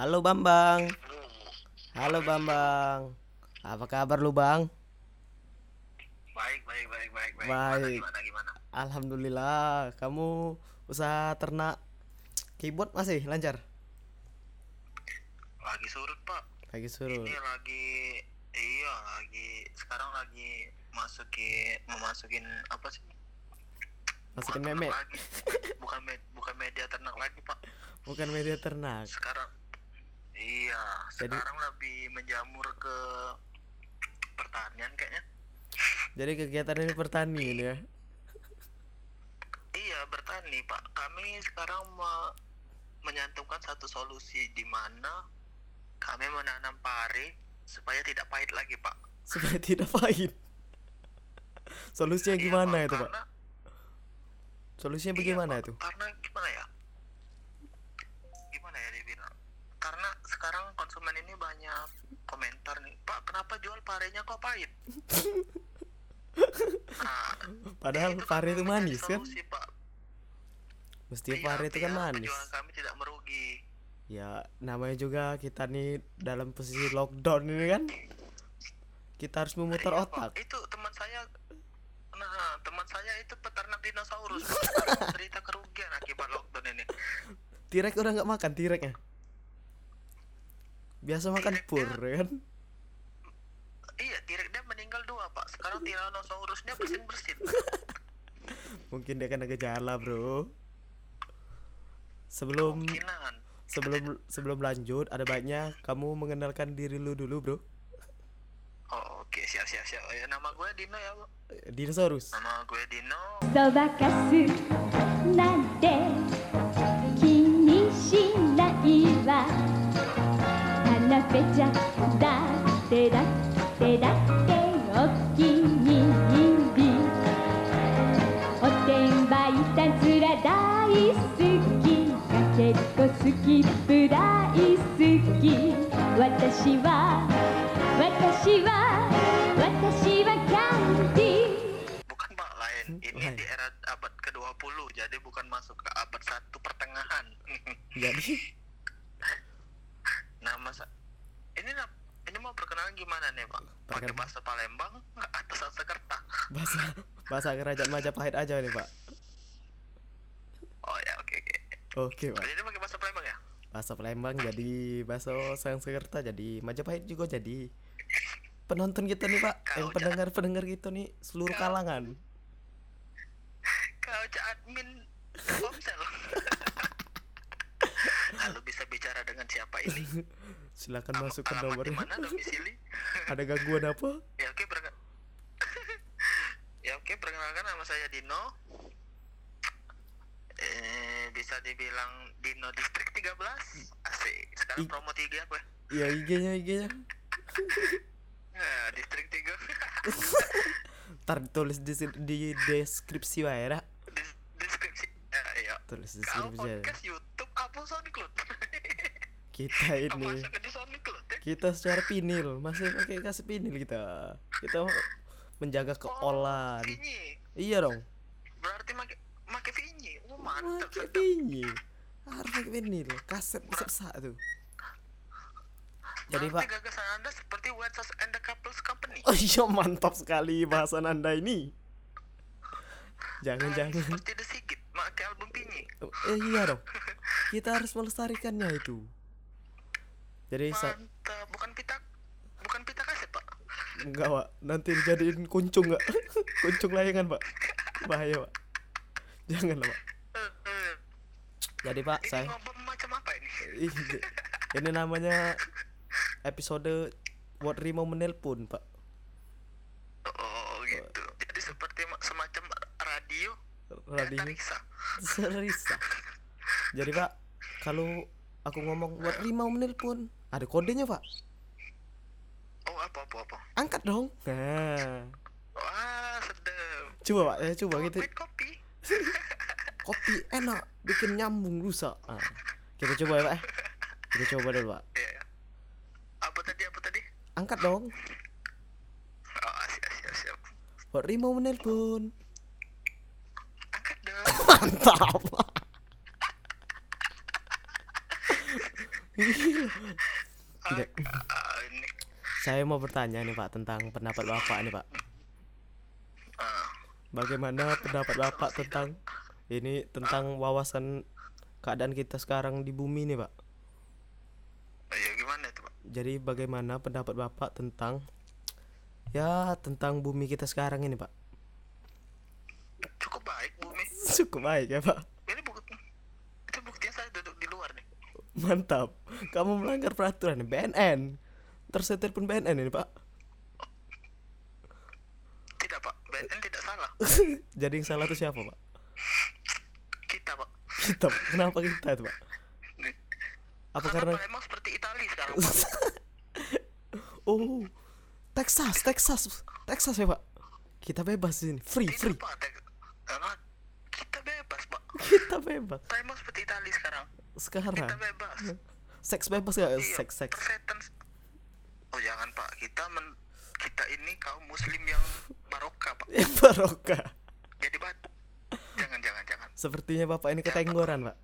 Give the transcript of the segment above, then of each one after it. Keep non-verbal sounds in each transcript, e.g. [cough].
Halo Bambang. Halo Bambang. Apa kabar lu Bang? Baik, baik, baik, baik, baik. Baik. Gimana, gimana, gimana? Alhamdulillah. Kamu usaha ternak keyboard masih lancar? Lagi surut, Pak. Lagi suruh. Ini lagi iya, lagi sekarang lagi masukin memasukin apa sih? Masukin meme. Lagi. [laughs] Bukan bukan media ternak lagi, Pak. Bukan media ternak. Sekarang iya, Jadi- sekarang lebih menjamur ke pertanian kayaknya. Jadi kegiatan ini pertanian ya. Iya, bertani, Pak. Kami sekarang me- menyantumkan satu solusi di mana kami menanam pari supaya tidak pahit lagi, Pak. Supaya tidak pahit. Solusinya Iya, gimana Pak, itu, Pak? karena- Solusinya Iya, bagaimana Pak. itu? Karena? Gimana ya sekarang konsumen ini banyak komentar nih, Pak, kenapa jual parenya kok pahit? [laughs] Nah, Padahal itu pari kami itu manis kan? solusi, Pak. Mestinya Iya, pari itu kan manis. kami tidak merugi. Ya, namanya juga kita nih dalam posisi lockdown ini kan. Kita harus memutar Iya, otak. Pak. Itu teman saya Nah, teman saya itu peternak dinosaurus. Menderita kerugian akibat lockdown ini. Tirek udah nggak makan tireknya. Biasa makan Tireknya- pur ya kan. Iya, tirek dia meninggal dua, Pak. Sekarang Tyrannosaurusnya bersin-bersin. [laughs] Mungkin dia kena gejala, Bro. Sebelum Kemungkinan. sebelum sebelum lanjut ada baiknya kamu mengenalkan diri lu dulu, Bro. Oh, oke, siap, siap, siap. Ya, nama gue Dino ya, Bu. Dinosaurus. Nama gue Dino. そば 私は私は私はキャンディー Bukan, Pak, lain. Ini Lain. di era abad ke-20, jadi bukan masuk ke abad satu pertengahan. [laughs] Jadi nama sa ini na- ini mau perkenalan gimana nih, Pak? Pakai Perken- bahasa Palembang atau Sanskerta? [laughs] bahasa bahasa kerajaan Majapahit aja nih, Pak. Oh ya, oke, oke. Oke, Pak. Jadi pakai bahasa Palembang ya? Bahasa Palembang jadi bahasa Sanskerta jadi Majapahit juga jadi penonton kita nih, Pak. Yang Kau pendengar-pendengar kita nih seluruh Kau- kalangan. Kau cak admin Komsel. [laughs] Lalu bisa bicara dengan siapa ini? [laughs] Silakan Al- masuk ke mana domisili? [laughs] Ada gangguan apa? Ya oke, perken- ya oke, perkenalkan nama saya Dino. Eh, bisa dibilang Dino Distrik 13. Asik. Sekarang I- promo 3 gue. Ya IG-nya IG-nya. Nah, Distrik 3. [laughs] Ntar tulis di, di deskripsi wae ya. Dis- deskripsi. Ya, iya. Tulis di Kau deskripsi aja. podcast YouTube apa SoundCloud? [laughs] Kita ini ya? kita secara pinil masih pakai kasih pinil kita. Kita menjaga keolan. Vinyi. Iya dong. Berarti Oh, mantap. Pinil. Harus pakai pinil. Kaset besar tuh. Jadi Pak, gagasan Anda seperti Sauce and the Couples Company. oh iya mantap sekali bahasan anda ini. Jangan Kalian jangan. Seperti The Sigit, pakai album Vinyi. Eh, iya dong. Kita harus melestarikannya itu. Jadi sa Mantap. Bukan pita bukan pita kaset, Pak. enggak pak, nanti dijadiin kuncung nggak? [laughs] kuncung layangan pak, bahaya pak. Jangan pak. Jadi pak, Ini saya macam apa ini? [laughs] ini, namanya episode What Rimo menelpon pak. Oh, gitu. Jadi seperti ma- semacam radio Radio. Serisa. Jadi pak, kalau aku ngomong What Rimo menelpon, ada kodenya pak. Oh, apa apa apa. Angkat dong. Nah, Wah, sedap. coba pak, ya coba gitu. Kopi. [laughs] Kopi enak, bikin nyambung rusak. Ah, kita coba ya pak. eh. Kita coba dulu pak. Ya, ya. Apa tadi? Apa tadi? Angkat dong. Oh, siap siap siap. What Rimo menelpon. Angkat dong. [laughs] Mantap. Tidak. [laughs] Saya mau bertanya nih Pak tentang pendapat Bapak nih Pak. ah, Bagaimana pendapat Bapak tentang ini tentang wawasan keadaan kita sekarang di bumi nih Pak? ya gimana itu pak Jadi bagaimana pendapat Bapak tentang ya tentang bumi kita sekarang ini Pak? cukup baik bumi [laughs] Cukup baik ya Pak. ini bukti itu buktinya saya duduk di luar nih Mantap. Kamu melanggar peraturan BNN. Tersetir pun BNN ini Pak. tidak pak BNN tidak salah [laughs] Jadi yang salah itu siapa Pak? Kita. Pak. Kenapa kita itu Pak? Apa karena emang seperti Italia sekarang [laughs] oh Texas Texas Texas ya Pak? Kita bebas di sini free free. pak karena kita bebas pak [laughs] Kita bebas kita emang seperti Italia sekarang sekarang. kita bebas Seks bebas gak? Iya, Seks seks. persetan oh jangan pak kita men kita ini kaum muslim yang barokah pak [laughs] barokah. jadi batu jangan jangan jangan Sepertinya Bapak ini ketenggoran Pak.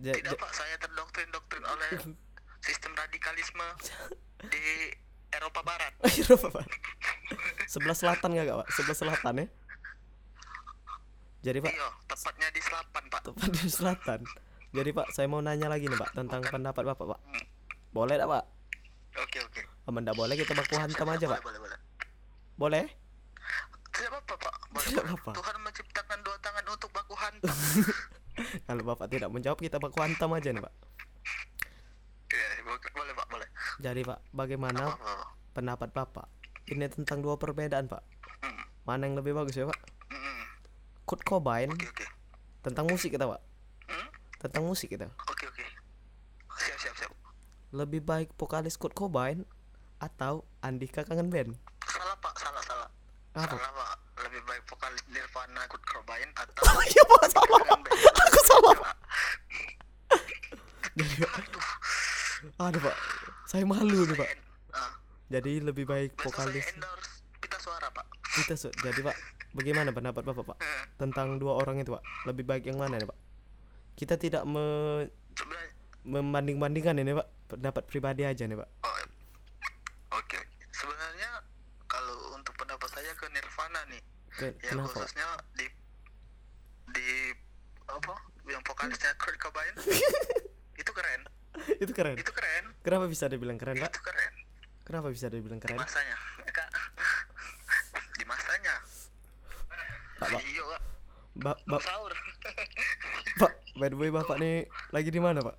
Ja- tidak pak saya terdoktrin doktrin oleh [laughs] sistem radikalisme di Eropa Barat [laughs] Eropa Pak. Sebelah selatan gak Pak? Sebelah selatan ya? Jadi Pak, iya tepatnya di Selapan pak tepat di selatan. Jadi Pak, saya mau nanya lagi nih Pak tentang pendapat Bapak Pak. Boleh tak Pak? oke oke Aman tak boleh kita baku hantam aja boleh Pak. boleh boleh Boleh? tidak apa pak boleh Tidak apa-apa. Tuhan [laughs] Kalau Bapak tidak menjawab kita baku hantam aja nih Pak. Iya, boleh boleh, pak boleh Jadi Pak, bagaimana apa, apa, apa. pendapat Bapak? Ini tentang dua perbedaan Pak. Hmm, Mana yang lebih bagus ya Pak? hmm, Kurt Cobain tentang musik kita Pak. Hmm, Tentang musik kita. oke oke siap siap siap Lebih baik vokalis Kurt Cobain atau Andika Kangen Band? salah pak salah salah Apa? salah pak vokalis Nirvana Kurt Cobain atau [laughs] Oh iya Pak, salah Pak. Aku salah Pak. Jadi Pak, aduh aduh Pak, saya malu nih Pak. ah, Jadi lebih baik vokalis pita suara pak kita so- jadi Pak, bagaimana pendapat Bapak Pak Eh, tentang dua orang itu Pak? Lebih baik yang mana nih Pak? Kita tidak me sebenarnya membanding-bandingkan ini Pak, pendapat pribadi aja nih Pak. oh, oke oke sebenarnya kalau untuk pendapat saya ke Nirvana nih Ke- ya kenapa Pak? khususnya di di apa yang vokalisnya Kurt Cobain [laughs] itu keren Itu keren. itu keren Kenapa bisa dibilang keren Pak? itu keren Kenapa bisa dibilang di keren? masanya Ya, Kak. di masanya Pak, Pak. iya Kak. Ba ba sahur [laughs] Pak, by the way Bapak nih lagi di mana Pak?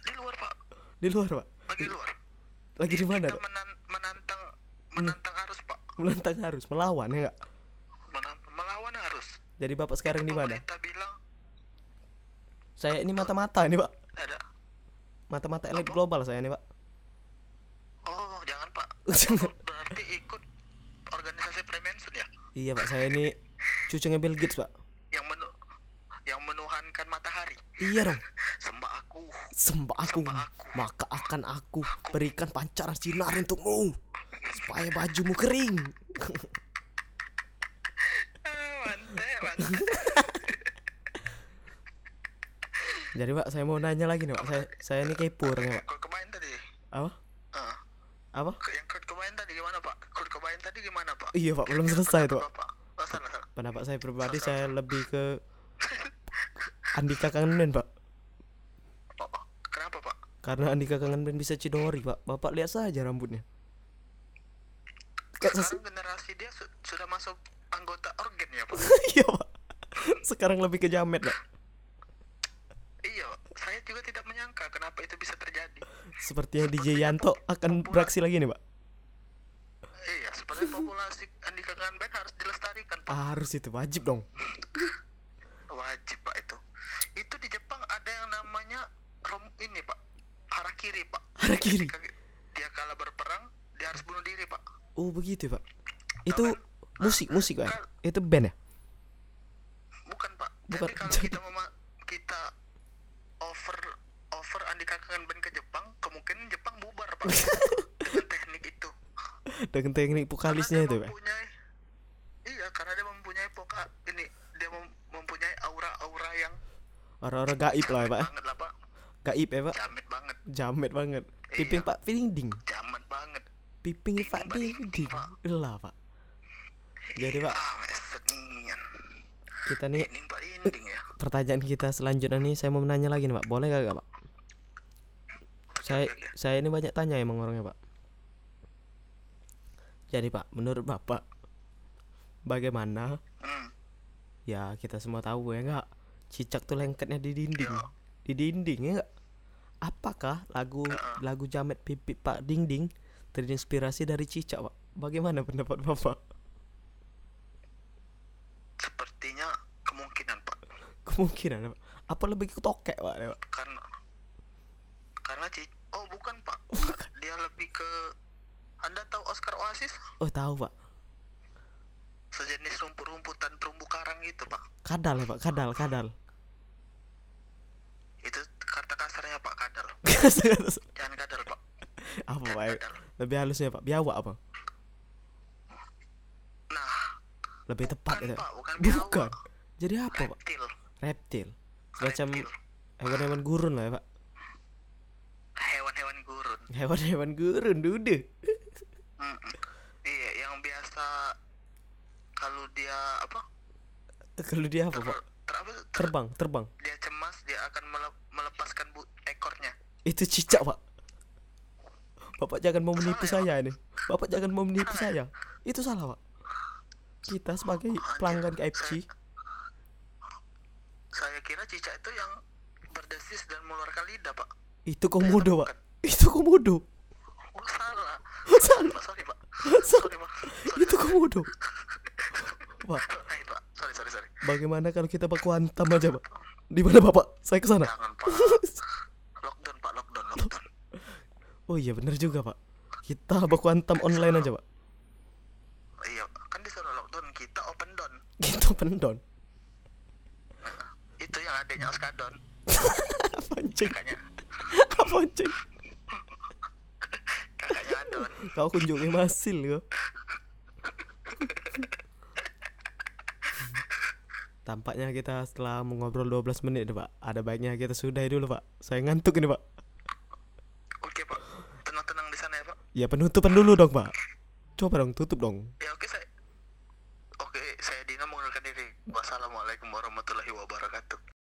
di luar pak Di luar Pak. lagi luar Lagi di mana kita Pak? menan- menantang menantang Menantang harus melawan ya? Menan- melawan arus Jadi Bapak sekarang di mana? bilang Saya ini mata-mata nih Pak. ada Mata-mata elit global saya nih Pak. oh jangan pak [laughs] berarti ikut organisasi Freemason ya iya Pak, saya ini cucunya Bill Gates Pak. yang menu yang menuhankan matahari Iya dong. [laughs] sembah aku Sembah aku, Sembah aku. maka akan aku berikan pancaran sinar untukmu supaya bajumu kering. Mantap [laughs] mantap Jadi Pak, saya mau nanya lagi nih Pak. Saya saya ini kepo orangnya Pak. Cobain tadi Apa? ah Apa? yang Kurt Cobain tadi gimana pak Kurt Cobain tadi gimana pak Iya Pak, belum selesai tuh Pak. Pendapat saya pribadi saya lebih ke Andika Kangen Band Pak. oh, oh. kenapa pak Karena Andika Kangen Band bisa cidori Pak. Bapak lihat saja rambutnya. Sekarang generasi dia su- sudah masuk anggota organ ya pak [laughs] Iya Pak. Sekarang lebih ke jamet Pak. iya saya juga tidak menyangka kenapa itu bisa terjadi Sepertinya DJ Yanto akan beraksi lagi nih Pak. iya sebenarnya populasi Andika Kangen Band harus dilestarikan pak Harus itu wajib dong. wajib pak itu itu di Jepang ada yang namanya rom ini pak harakiri pak Harakiri. Dia kalah berperang dia harus bunuh diri pak Oh begitu Pak. Itu musik musik Pak. Itu band ya? bukan pak Bukan. tapi kalau kita mema- kita over over Andika Kangen Band ke Jepang kemungkinan Jepang bubar pak dengan teknik itu Dengan teknik vokalisnya itu Pak. mempunyai iya karena dia mempunyai poka ini dia mem- mempunyai aura-aura yang Orang-orang gaib lah ya pak banget lah pak Gaib ya pak jamet banget Jamet banget Piping Iya. pak Dinding jamet banget Piping pak Dinding. Lah pak. Jadi pak. Ah Kita nih ya. Pertanyaan kita selanjutnya nih Saya mau menanya lagi nih pak. Boleh gak pak? Saya saya ini banyak tanya emang orangnya pak. Jadi pak Menurut bapak Bagaimana hmm. Ya kita semua tahu ya enggak Cicak tuh lengketnya di dinding. Iya. Di dinding ya enggak Apakah lagu lagu Jamet Pipi Pak Dinding terinspirasi dari cicak pak. Bagaimana pendapat bapak? Sepertinya kemungkinan pak. Kemungkinan pak. Apa lebih ke tokek pak ya, karena karena Ci oh bukan pak. Dia lebih ke anda tahu Oscar Oasis? Oh tahu pak. Sejenis rumput-rumputan terumbu karang gitu pak. Kadal ya pak. Kadal kadal. Itu kata kasarnya pak kadal. [laughs] Jangan kadal pak Apa pak? Ya? Lebih halusnya pak? Biawak apa? Nah Lebih tepat bukan itu pak bukan biawak. Bukan Jadi apa pak? Reptil. Reptil. Hewan-hewan gurun lah ya pak. Hewan-hewan gurun. Hewan-hewan gurun dude. Mm-mm. iya yang biasa kalau dia apa? Kalau dia apa pak? ter, apa, ter- Terbang terbang. Dia cemas dia akan mele- melepaskan bu ekornya. Itu cicak pak Bapak jangan mau menipu Salah, saya ini. Bapak jangan mau menipu saya. Itu salah pak. Kita sebagai pelanggan KFC saya kira cicak itu yang berdesis dan mengeluarkan lidah pak. Itu komodo pak? Itu komodo oh salah. Salah. Pak, sorry pak. [laughs] Salah. Sorry pak. Sorry, Itu komodo Pak [laughs] pak. Sorry sorry sorry. Bagaimana kalau kita baku hantam aja pak? Di mana bapak? Saya ke sana jangan pak [laughs] lockdown pak lockdown lockdown Oh iya bener juga pak. Kita baku hantam online aja pak. Iya kan disuruh lockdown kita open down. [laughs] Gitu pendon itu yang adanya oskadon [laughs] Apa anjing? Kakaknya. [laughs] Apa anjing? Kakaknya adon Kau kunjungi masil kau Tampaknya kita setelah mengobrol 12 menit pak Ada baiknya kita sudahi dulu pak. Saya ngantuk ini pak ya penutupan dulu dong pak Coba dong tutup dong ya